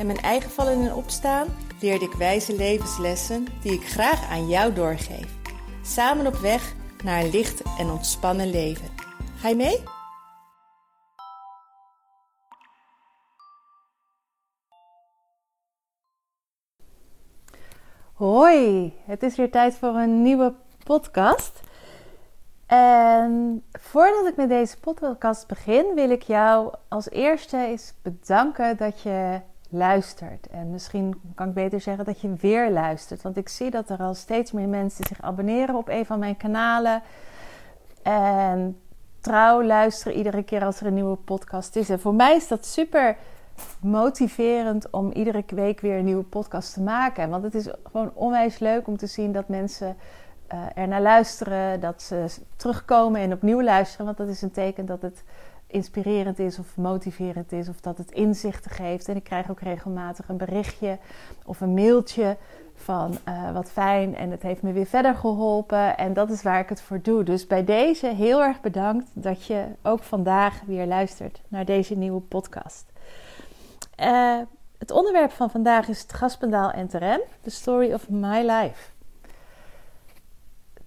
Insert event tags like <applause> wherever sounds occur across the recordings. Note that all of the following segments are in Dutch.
en mijn eigen vallen en opstaan leerde ik wijze levenslessen die ik graag aan jou doorgeef. Samen op weg naar een licht en ontspannen leven. Ga je mee? Hoi, het is weer tijd voor een nieuwe podcast. En voordat ik met deze podcast begin, wil ik jou als eerste eens bedanken dat je luistert. En misschien kan ik beter zeggen dat je weer luistert. Want ik zie dat er al steeds meer mensen zich abonneren op een van mijn kanalen. En trouw luisteren iedere keer als er een nieuwe podcast is. En voor mij is dat super motiverend om iedere week weer een nieuwe podcast te maken. Want het is gewoon onwijs leuk om te zien dat mensen uh, er naar luisteren, dat ze terugkomen en opnieuw luisteren. Want dat is een teken dat het inspirerend is of motiverend is of dat het inzichten geeft. En ik krijg ook regelmatig een berichtje of een mailtje van uh, wat fijn en het heeft me weer verder geholpen en dat is waar ik het voor doe. Dus bij deze heel erg bedankt dat je ook vandaag weer luistert naar deze nieuwe podcast. Uh, het onderwerp van vandaag is het gaspendaal en the story of my life.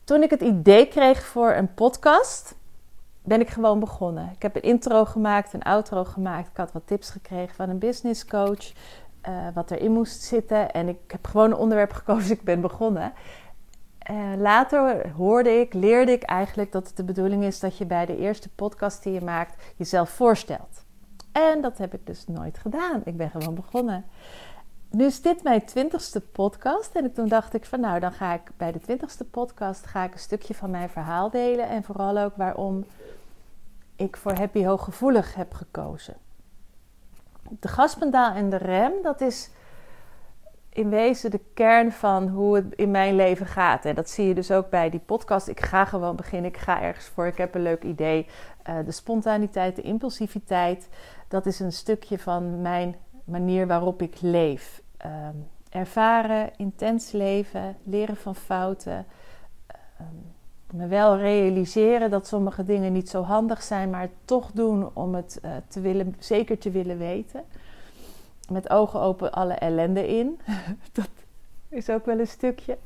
Toen ik het idee kreeg voor een podcast, ben ik gewoon begonnen. Ik heb een intro gemaakt, een outro gemaakt. Ik had wat tips gekregen van een business coach, uh, wat erin moest zitten. En ik heb gewoon een onderwerp <laughs> gekozen, ik ben begonnen. Uh, later hoorde ik, leerde ik eigenlijk dat het de bedoeling is dat je bij de eerste podcast die je maakt jezelf voorstelt. En dat heb ik dus nooit gedaan. Ik ben gewoon begonnen. Nu is dit mijn twintigste podcast. En toen dacht ik van nou, dan ga ik bij de twintigste podcast ga ik een stukje van mijn verhaal delen. En vooral ook waarom ik voor Happy Hooggevoelig heb gekozen. De gaspendaal en de rem, dat is in wezen de kern van hoe het in mijn leven gaat. En dat zie je dus ook bij die podcast. Ik ga gewoon beginnen, ik ga ergens voor, ik heb een leuk idee. Uh, de spontaniteit, de impulsiviteit, dat is een stukje van mijn manier waarop ik leef. Um, ervaren, intens leven, leren van fouten. Um, me wel realiseren dat sommige dingen niet zo handig zijn, maar toch doen om het uh, te willen, zeker te willen weten. Met ogen open alle ellende in. <laughs> dat is ook wel een stukje.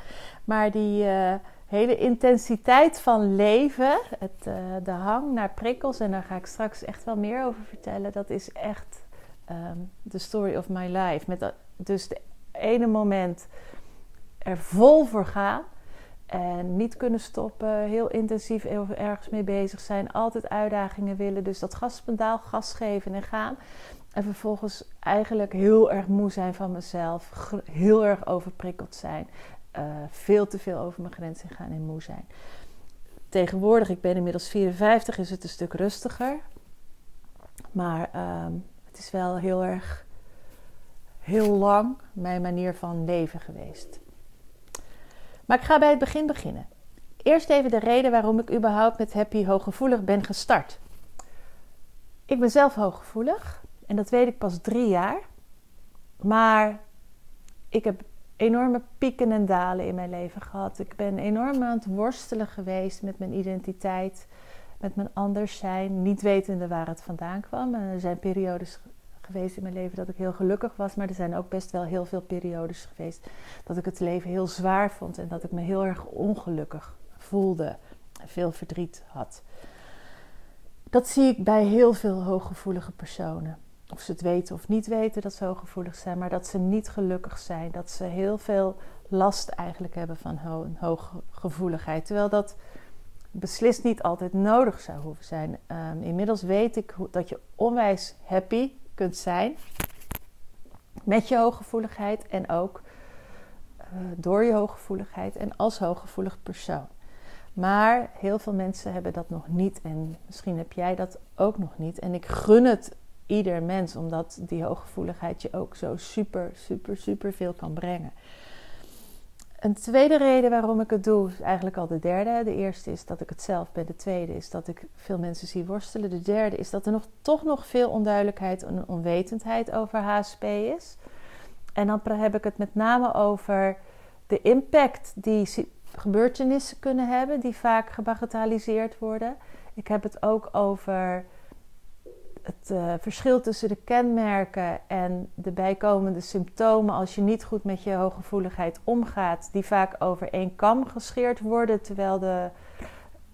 Maar die uh, hele intensiteit van leven, het, uh, de hang naar prikkels, en daar ga ik straks echt wel meer over vertellen, dat is echt um, the story of my life. Met dus de ene moment er vol voor gaan en niet kunnen stoppen, heel intensief ergens mee bezig zijn, altijd uitdagingen willen. Dus dat gaspendaal, gas geven en gaan. En vervolgens eigenlijk heel erg moe zijn van mezelf, heel erg overprikkeld zijn, uh, veel te veel over mijn grenzen gaan en moe zijn. Tegenwoordig, ik ben inmiddels 54, is het een stuk rustiger. Maar uh, is wel heel erg, heel lang mijn manier van leven geweest. Maar ik ga bij het begin beginnen. Eerst even de reden waarom ik überhaupt met Happy Hooggevoelig ben gestart. Ik ben zelf hooggevoelig en dat weet ik pas drie jaar. Maar ik heb enorme pieken en dalen in mijn leven gehad. Ik ben enorm aan het worstelen geweest met mijn identiteit, met mijn anders zijn, niet wetende waar het vandaan kwam. Er zijn periodes geweest in mijn leven dat ik heel gelukkig was. Maar er zijn ook best wel heel veel periodes geweest dat ik het leven heel zwaar vond. En dat ik me heel erg ongelukkig voelde. Veel verdriet had. Dat zie ik bij heel veel hooggevoelige personen. Of ze het weten of niet weten dat ze hooggevoelig zijn. Maar dat ze niet gelukkig zijn. Dat ze heel veel last eigenlijk hebben van ho hooggevoeligheid. Terwijl dat beslist niet altijd nodig zou hoeven zijn. Um, inmiddels weet ik dat je onwijs happy kunt zijn met je hooggevoeligheid en ook uh, door je hooggevoeligheid en als hooggevoelig persoon. Maar heel veel mensen hebben dat nog niet en misschien heb jij dat ook nog niet. En ik gun het ieder mens, omdat die hooggevoeligheid je ook zo super, super, super veel kan brengen. Een tweede reden waarom ik het doe, is eigenlijk al de derde. De eerste is dat ik het zelf ben. De tweede is dat ik veel mensen zie worstelen. De derde is dat er nog, toch nog veel onduidelijkheid en onwetendheid over HSP is. En dan heb ik het met name over de impact die gebeurtenissen kunnen hebben, die vaak gebagatelliseerd worden. Ik heb het ook over het uh, verschil tussen de kenmerken en de bijkomende symptomen als je niet goed met je hooggevoeligheid omgaat, die vaak over één kam gescheerd worden, terwijl de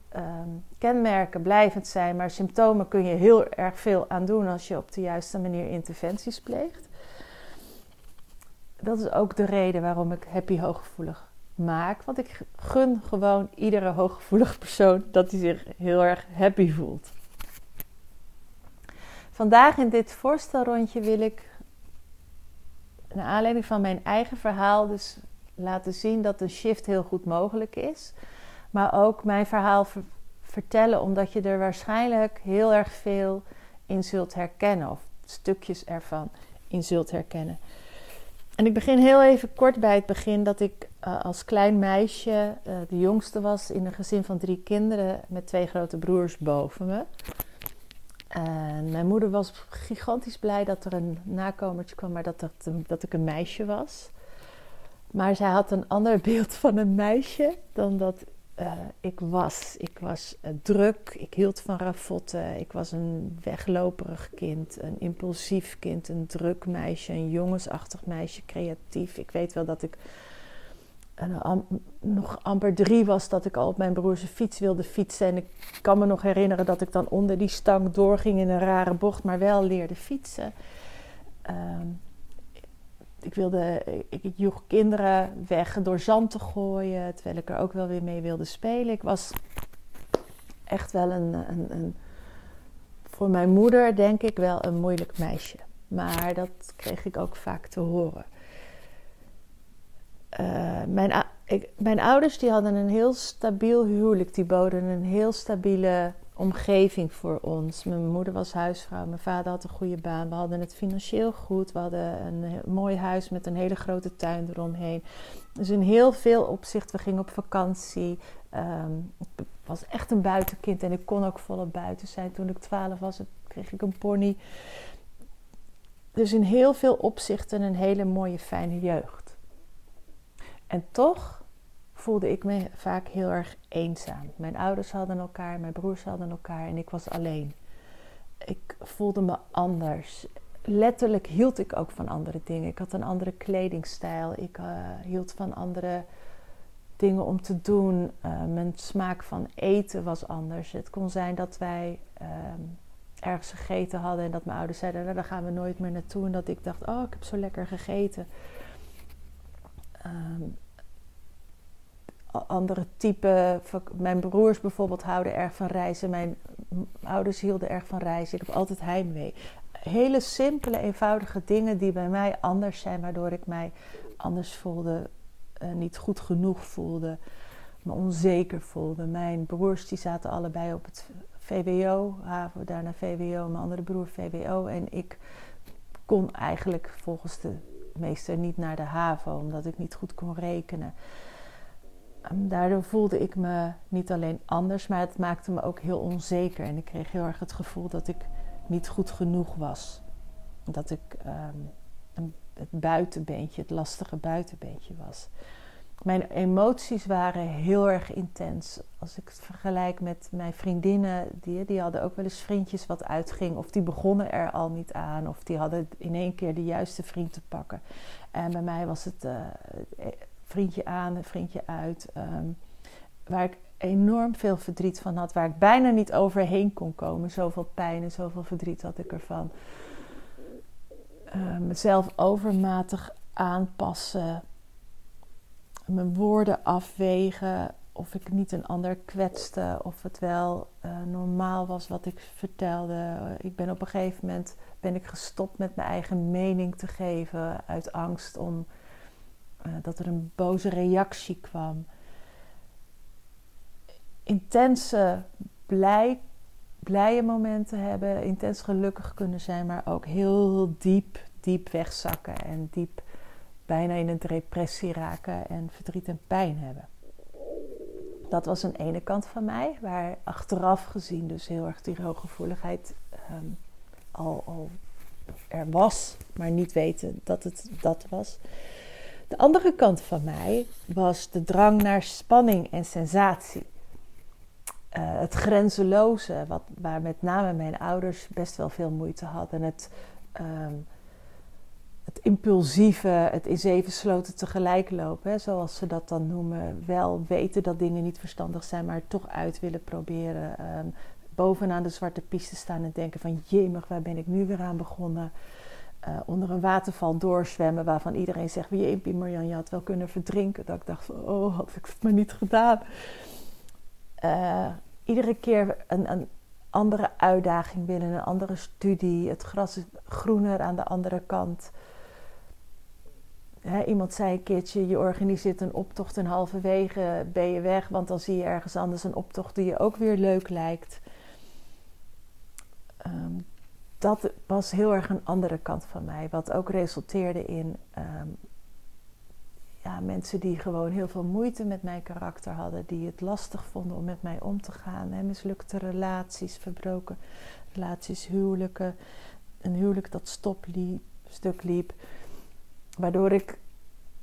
ehm, kenmerken blijvend zijn, maar symptomen kun je heel erg veel aan doen als je op de juiste manier interventies pleegt. Dat is ook de reden waarom ik happy hooggevoelig maak. Want ik gun gewoon iedere hooggevoelige persoon dat hij zich heel erg happy voelt. Vandaag in dit voorstelrondje wil ik, naar aanleiding van mijn eigen verhaal, dus laten zien dat een shift heel goed mogelijk is. Maar ook mijn verhaal vertellen, omdat je er waarschijnlijk heel erg veel in zult herkennen, of stukjes ervan in zult herkennen. En ik begin heel even kort bij het begin dat ik uh, als klein meisje uh, de jongste was in een gezin van drie kinderen met twee grote broers boven me. Mijn moeder was gigantisch blij dat er een nakomertje kwam, maar dat, dat, ik een meisje was. Maar zij had een ander <laughs> beeld van een meisje dan dat uh, ik was. Ik was uh, druk, ik hield van ravotten, ik was een wegloperig kind, een impulsief kind, een druk meisje, een jongensachtig meisje, creatief. Ik weet wel dat ik nog amper drie was dat ik al op mijn broerse fiets wilde fietsen. En ik kan me nog herinneren dat ik dan onder die stang doorging in een rare bocht, maar wel leerde fietsen. Ehm, ik, wilde, ik, ik joeg kinderen weg door zand te gooien, terwijl ik er ook wel weer mee wilde spelen. Ik was echt wel een, een, een voor mijn moeder denk ik wel een moeilijk meisje. Maar dat kreeg ik ook vaak te horen. Uh, mijn, ik, mijn ouders die hadden een heel stabiel huwelijk. Die boden een heel stabiele omgeving voor ons. Mijn moeder was huisvrouw, mijn vader had een goede baan. We hadden het financieel goed. We hadden een mooi huis met een hele grote tuin eromheen. Dus in heel veel opzicht, we gingen op vakantie. Um, ik was echt een buitenkind en ik kon ook volop buiten zijn. Toen ik twaalf was, kreeg ik een pony. Dus in heel veel opzichten een hele mooie, fijne jeugd. En toch voelde ik me vaak heel erg eenzaam. Mijn ouders hadden elkaar, mijn broers hadden elkaar en ik was alleen. Ik voelde me anders. Letterlijk hield ik ook van andere dingen. Ik had een andere kledingstijl. Ik uh, hield van andere dingen om te doen. Uh, mijn smaak van eten was anders. Het kon zijn dat wij uh, ergens gegeten hadden en dat mijn ouders zeiden: nou, daar gaan we nooit meer naartoe. En dat ik dacht: oh, ik heb zo lekker gegeten. Um, andere type. Mijn broers bijvoorbeeld houden erg van reizen. Mijn ouders hielden erg van reizen. Ik heb altijd heimwee. Hele simpele, eenvoudige dingen die bij mij anders zijn, waardoor ik mij anders voelde, uh, niet goed genoeg voelde, me onzeker voelde. Mijn broers die zaten allebei op het VWO, HAVO, daarna VWO, mijn andere broer VWO. En ik kon eigenlijk volgens de meester niet naar de HAVO, omdat ik niet goed kon rekenen. Ehm, daardoor voelde ik me niet alleen anders, maar het maakte me ook heel onzeker. En ik kreeg heel erg het gevoel dat ik niet goed genoeg was. Dat ik een, het buitenbeentje, het lastige buitenbeentje was. Mijn emoties waren heel erg intens. Als ik het vergelijk met mijn vriendinnen, die, die hadden ook wel eens vriendjes wat uitging. Of die begonnen er al niet aan. Of die hadden in één keer de juiste vriend te pakken. En bij mij was het uh, vriendje aan, vriendje uit. Ehm, waar ik enorm veel verdriet van had. Waar ik bijna niet overheen kon komen. Zoveel pijn en zoveel verdriet had ik ervan. Uh, mezelf overmatig aanpassen. Mijn woorden afwegen. Of ik niet een ander kwetste. Of het wel uh, normaal was wat ik vertelde. Ik ben op een gegeven moment ben ik gestopt met mijn eigen mening te geven. Uit angst om uh, dat er een boze reactie kwam. Intense blij, blije momenten hebben, intens gelukkig kunnen zijn, maar ook heel diep, diep wegzakken en diep bijna in een depressie raken en verdriet en pijn hebben. Dat was een ene kant van mij, waar achteraf gezien dus heel erg die hooggevoeligheid um, al, al er was, maar niet weten dat het dat was. De andere kant van mij was de drang naar spanning en sensatie. Uh, het grenzeloze, wat, waar met name mijn ouders best wel veel moeite hadden. Het, um, het impulsieve, het in zeven sloten tegelijk lopen, hè, zoals ze dat dan noemen. Wel weten dat dingen niet verstandig zijn, maar toch uit willen proberen. Um, bovenaan de zwarte piste staan en denken van jemig, waar ben ik nu weer aan begonnen? Uh, onder een waterval doorzwemmen waarvan iedereen zegt, jepie Marjan, je had wel kunnen verdrinken. Dat ik dacht van, oh, had ik het maar niet gedaan. Uh, iedere keer een, een, andere uitdaging willen, een andere studie. Het gras is groener aan de andere kant. iemand zei een keertje: je organiseert een optocht en halverwege ben je weg, want dan zie je ergens anders een optocht die je ook weer leuk lijkt. Um, dat was heel erg een andere kant van mij, wat ook resulteerde in um, ja, mensen die gewoon heel veel moeite met mijn karakter hadden, die het lastig vonden om met mij om te gaan. Mislukte relaties, verbroken relaties, huwelijken, een huwelijk dat stop liep, stuk liep. Waardoor ik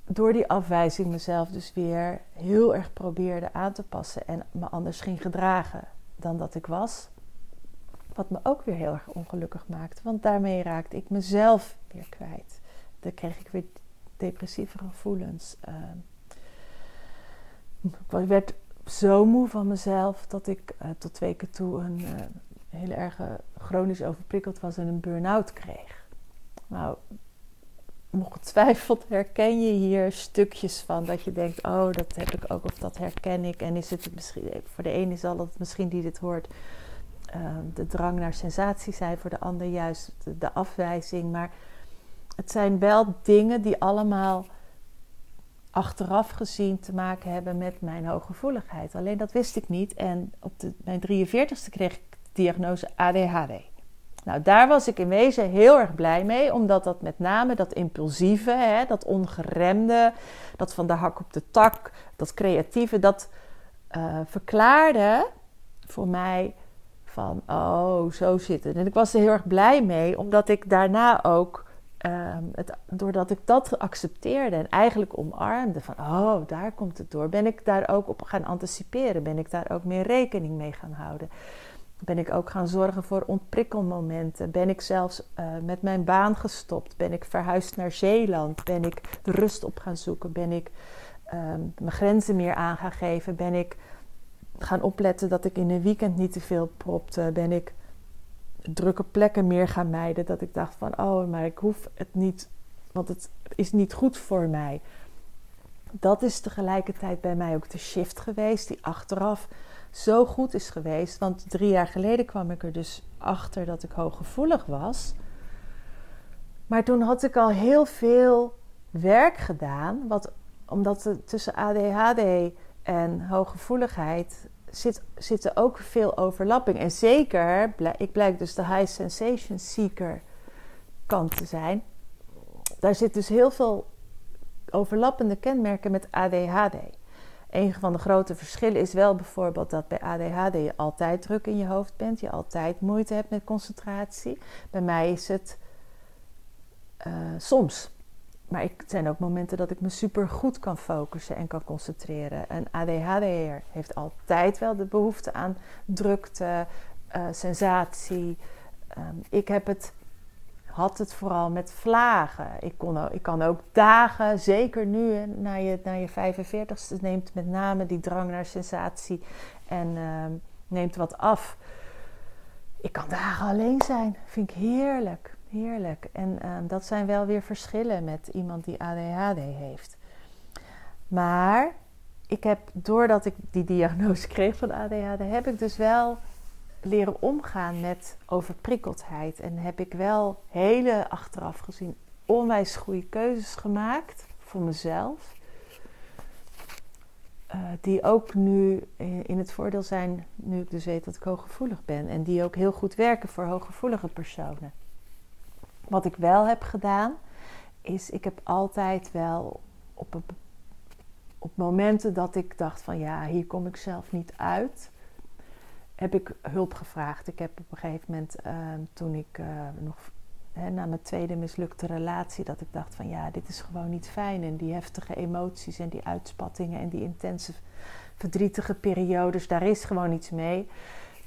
door die afwijzing mezelf dus weer heel erg probeerde aan te passen en me anders ging gedragen dan dat ik was. Wat me ook weer heel erg ongelukkig maakte, want daarmee raakte ik mezelf weer kwijt. Dan kreeg ik weer depressieve gevoelens. Ehm, ik werd zo moe van mezelf dat ik uh, tot twee keer toe een uh, hele erg chronisch overprikkeld was en een burn-out kreeg. Nou, ongetwijfeld herken je hier stukjes van dat je denkt: oh, dat heb ik ook of dat herken ik. En is het misschien, voor de ene zal het misschien die dit hoort. Uh, de drang naar sensatie zijn, voor de ander juist de, afwijzing. Maar het zijn wel dingen die allemaal achteraf gezien te maken hebben met mijn hooggevoeligheid. Alleen dat wist ik niet. En op de, mijn 43ste kreeg ik de diagnose ADHD. Nou, daar was ik in wezen heel erg blij mee, omdat dat met name dat impulsieve, hè, dat ongeremde, dat van de hak op de tak, dat creatieve, dat uh, verklaarde voor mij van, oh, zo zit het. En ik was er heel erg blij mee, omdat ik daarna ook Um, het, doordat ik dat accepteerde en eigenlijk omarmde van, oh, daar komt het door, ben ik daar ook op gaan anticiperen, ben ik daar ook meer rekening mee gaan houden. Ben ik ook gaan zorgen voor ontprikkelmomenten? Ben ik zelfs uh, met mijn baan gestopt? Ben ik verhuisd naar Zeeland? Ben ik rust op gaan zoeken? Ben ik um, mijn grenzen meer aan gaan geven? Ben ik gaan opletten dat ik in een weekend niet te veel propte? Ben ik drukke plekken meer gaan mijden. Dat ik dacht van, oh, maar ik hoef het niet, want het is niet goed voor mij. Dat is tegelijkertijd bij mij ook de shift geweest, die achteraf zo goed is geweest. Want drie jaar geleden kwam ik er dus achter dat ik hooggevoelig was. Maar toen had ik al heel veel werk gedaan, wat, omdat er tussen ADHD en hooggevoeligheid zit, zitten ook veel overlapping. En zeker, ik blijk dus de high sensation seeker kant te zijn. Daar zit dus heel veel overlappende kenmerken met ADHD. Een van de grote verschillen is wel bijvoorbeeld dat bij ADHD je altijd druk in je hoofd bent, je altijd moeite hebt met concentratie. Bij mij is het uh, soms maar ik, het zijn ook momenten dat ik me super goed kan focussen en kan concentreren. Een ADHD'er heeft altijd wel de behoefte aan drukte, uh, sensatie. Um, ik heb het, had het vooral met vlagen. Ik, kon, ik kan ook dagen, zeker nu na je, na je 45ste, neemt met name die drang naar sensatie en uh, neemt wat af. Ik kan dagen alleen zijn, vind ik heerlijk. Heerlijk. En ehm, dat zijn wel weer verschillen met iemand die ADHD heeft. Maar ik heb, doordat ik die diagnose <laughs> kreeg van ADHD, heb ik dus wel leren omgaan met overprikkeldheid. En heb ik wel hele achteraf gezien onwijs goede keuzes gemaakt voor mezelf. die ook nu in het voordeel zijn, nu ik dus weet dat ik hooggevoelig ben. En die ook heel goed werken voor hooggevoelige personen. Wat ik wel heb gedaan, is ik heb altijd wel op, op momenten dat ik dacht van ja, hier kom ik zelf niet uit, heb ik hulp gevraagd. Ik heb op een gegeven moment, ehm, toen ik uh, nog na mijn tweede mislukte relatie, dat ik dacht van ja, dit is gewoon niet fijn. En die heftige emoties en die uitspattingen en die intense verdrietige periodes, daar is gewoon iets mee.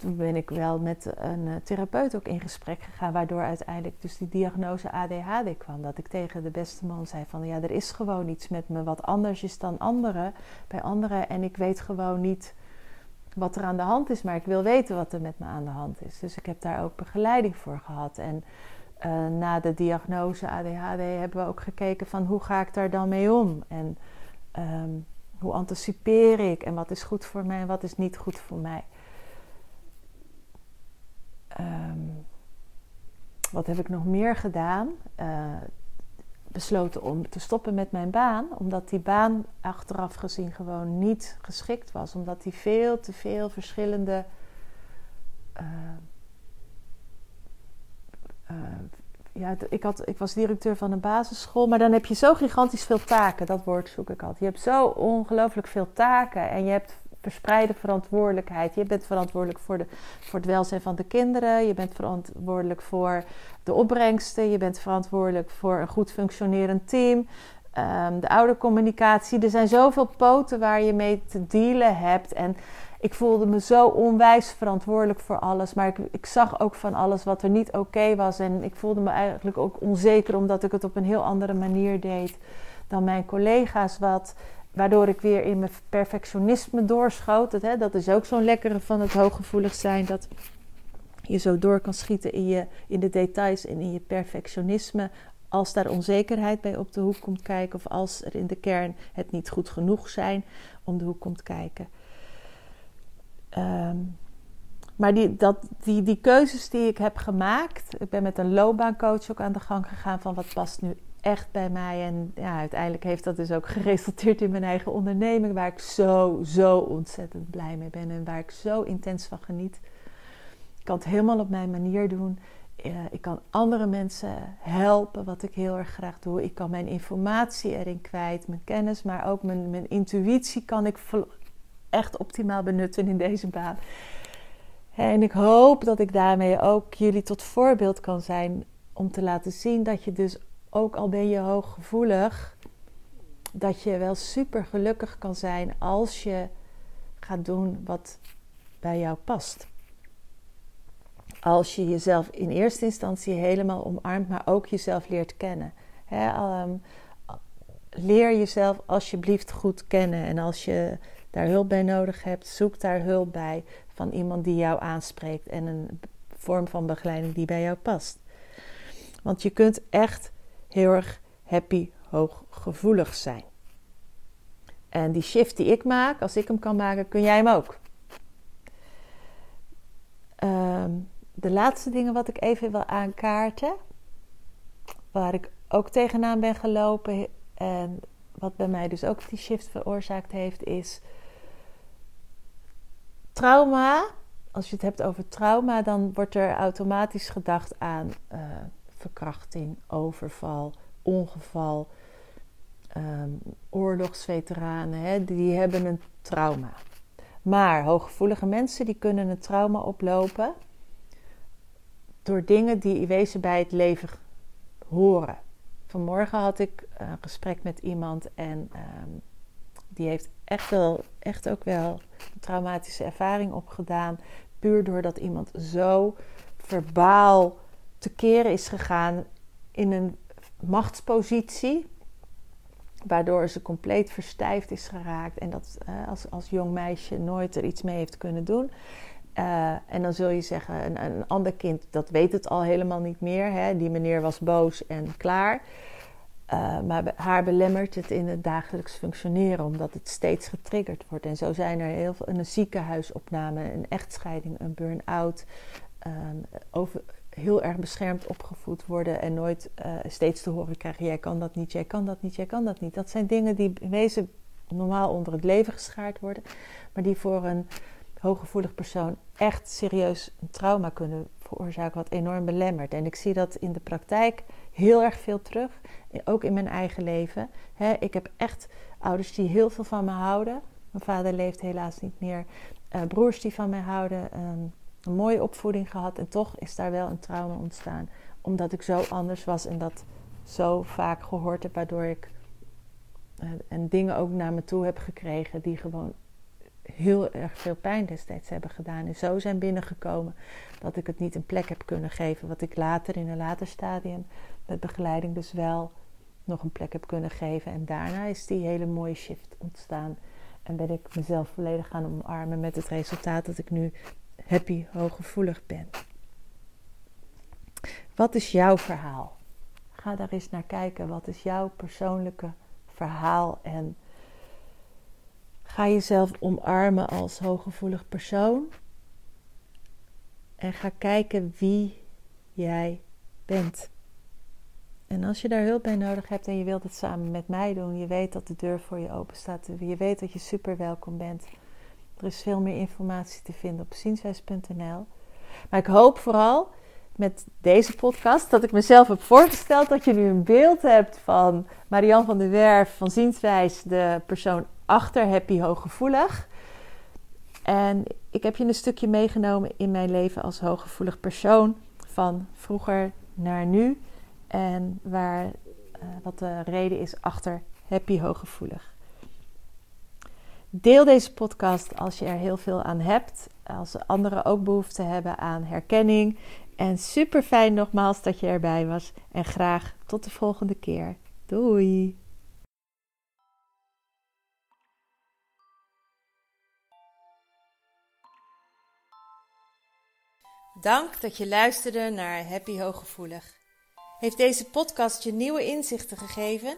Toen ben ik wel met een eh, therapeut ook in gesprek gegaan, waardoor uiteindelijk dus die diagnose ADHD kwam. Dat ik tegen de beste man zei van ja, er is gewoon iets met me wat anders is dan anderen, bij anderen. En ik weet gewoon niet wat er aan de hand is, maar ik wil weten wat er met me aan de hand is. Dus ik heb daar ook begeleiding voor gehad. En uh, na de diagnose ADHD hebben we ook gekeken van hoe ga ik daar dan mee om? En um, hoe anticipeer ik? En wat is goed voor mij en wat is niet goed voor mij? Um, wat heb ik nog meer gedaan? Uh, besloten om te stoppen met mijn baan, omdat die baan achteraf gezien gewoon niet geschikt was, omdat die veel te veel verschillende uh, uh, ja, ik, had, ik was directeur van een basisschool, maar dan heb je zo gigantisch veel taken. Dat woord zoek ik altijd. Je hebt zo ongelooflijk veel taken en je hebt verspreide verantwoordelijkheid. Je bent verantwoordelijk voor, de, voor het welzijn van de kinderen. Je bent verantwoordelijk voor de opbrengsten. Je bent verantwoordelijk voor een goed functionerend team. Um, de oudercommunicatie. Er zijn zoveel poten waar je mee te dealen hebt. En ik voelde me zo onwijs verantwoordelijk voor alles. Maar ik, ik zag ook van alles wat er niet oké was. En ik voelde me eigenlijk ook onzeker omdat ik het op een heel andere manier deed dan mijn collega's. Wat, waardoor ik weer in mijn perfectionisme doorschoot. Dat, hè, dat is ook zo'n lekkere van het hooggevoelig zijn. Dat je zo door kan schieten in, je, in de details en in je perfectionisme. Als daar onzekerheid bij op de hoek komt kijken. Of als er in de kern het niet goed genoeg zijn om de hoek komt kijken. Um, maar die, dat, die, die keuzes die ik heb gemaakt. Ik ben met een loopbaancoach ook aan de gang gegaan van wat past nu echt bij mij. En ja, uiteindelijk heeft dat dus ook <laughs> geresulteerd in mijn eigen onderneming. Waar ik zo, zo ontzettend blij mee ben. En waar ik zo intens van geniet. Ik kan het helemaal op mijn manier doen. Uh, ik kan andere mensen helpen, wat ik heel erg graag doe. Ik kan mijn informatie erin kwijt, mijn kennis, maar ook mijn, mijn intuïtie kan ik echt optimaal benutten in deze baan. En ik hoop dat ik daarmee ook jullie tot voorbeeld kan zijn om te laten zien dat je dus ook al ben je hooggevoelig, dat je wel super gelukkig kan zijn als je gaat doen wat bij jou past. Als je jezelf in eerste instantie helemaal omarmt, maar ook jezelf leert kennen. um, leer jezelf alsjeblieft goed kennen. En als je daar hulp bij nodig hebt, zoek daar hulp bij van iemand die jou aanspreekt en een vorm van begeleiding die bij jou past. Want je kunt echt heel erg happy, hooggevoelig zijn. En die shift die ik maak, als ik hem kan maken, kun jij hem ook. Ehm, de laatste dingen wat ik even wil aankaarten, waar ik ook tegenaan ben gelopen en wat bij mij dus ook die shift veroorzaakt heeft, is trauma. Als je het hebt over trauma, dan wordt er automatisch gedacht aan uh, verkrachting, overval, ongeval. Um, oorlogsveteranen, hè, die hebben een trauma. Maar hooggevoelige mensen die kunnen een trauma oplopen door dingen die wezen bij het leven horen. Vanmorgen had ik een gesprek met iemand en um, die heeft echt, wel, echt ook wel een traumatische ervaring opgedaan. Puur doordat iemand zo verbaal tekeer is gegaan in een machtspositie. Waardoor ze compleet verstijfd is geraakt en dat uh, als, als jong meisje nooit er iets mee heeft kunnen doen. Uh, en dan zul je zeggen, een, een, ander kind dat weet het al helemaal niet meer. Hè? Die meneer was boos en klaar. Uh, maar haar belemmert het in het dagelijks functioneren, omdat het steeds getriggerd wordt. En zo zijn er heel veel: een ziekenhuisopname, een echtscheiding, een burn-out, um, over, heel erg beschermd opgevoed worden en nooit uh, steeds te horen krijgen: jij kan dat niet, jij kan dat niet, jij kan dat niet. Dat zijn dingen die wezen normaal onder het leven geschaard worden, maar die voor een hooggevoelig persoon echt serieus een trauma kunnen veroorzaken, wat enorm belemmert. En ik zie dat in de praktijk heel erg veel terug, ook in mijn eigen leven. ik heb echt ouders die heel veel van me houden. Mijn vader leeft helaas niet meer. Uh, broers die van mij houden. Um, een mooie opvoeding gehad. En toch is daar wel een trauma ontstaan. Omdat ik zo anders was en dat zo vaak gehoord heb. Waardoor ik uh, en dingen ook naar me toe heb gekregen die gewoon heel erg veel pijn destijds hebben gedaan. En zo zijn binnengekomen dat ik het niet een plek heb kunnen geven. Wat ik later in een later stadium met begeleiding dus wel nog een plek heb kunnen geven. En daarna is die hele mooie shift ontstaan. En ben ik mezelf volledig gaan omarmen met het resultaat dat ik nu happy, hooggevoelig ben. Wat is jouw verhaal? Ga daar eens naar kijken. Wat is jouw persoonlijke verhaal? En ga jezelf omarmen als hooggevoelig persoon. En ga kijken wie jij bent. En als je daar hulp bij nodig hebt en je wilt het samen met mij doen, je weet dat de deur voor je open staat. Je weet dat je super welkom bent. Er is veel meer informatie te vinden op zienswijs.nl. Maar ik hoop vooral met deze podcast dat ik mezelf heb voorgesteld dat je nu een beeld hebt van Marianne van der Werf van Zienswijs, de persoon achter Happy Hooggevoelig. En ik heb je een stukje meegenomen in mijn leven als hooggevoelig persoon van vroeger naar nu. En waar, uh, wat de reden is achter happy hooggevoelig. Deel deze podcast als je er heel veel aan hebt. Als anderen ook behoefte hebben aan herkenning. En super fijn nogmaals dat je erbij was. En graag tot de volgende keer. Doei! Dank dat je luisterde naar Happy Hooggevoelig. Heeft deze podcast je nieuwe inzichten gegeven?